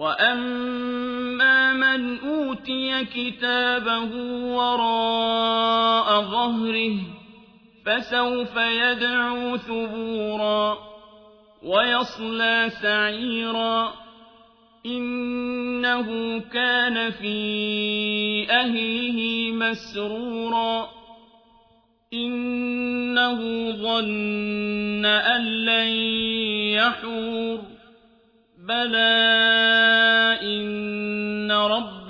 وأما من أوتي كتابه وراء ظهره فسوف يدعو ثبورا ويصلى سعيرا إنه كان في أهله مسرورا إنه ظن أن لن يحور بلى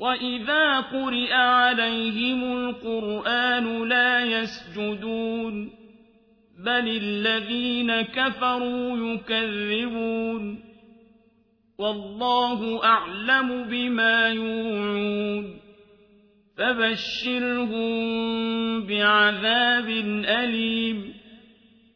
وإذا قرئ عليهم القرآن لا يسجدون بل الذين كفروا يكذبون والله أعلم بما يوعون فبشرهم بعذاب أليم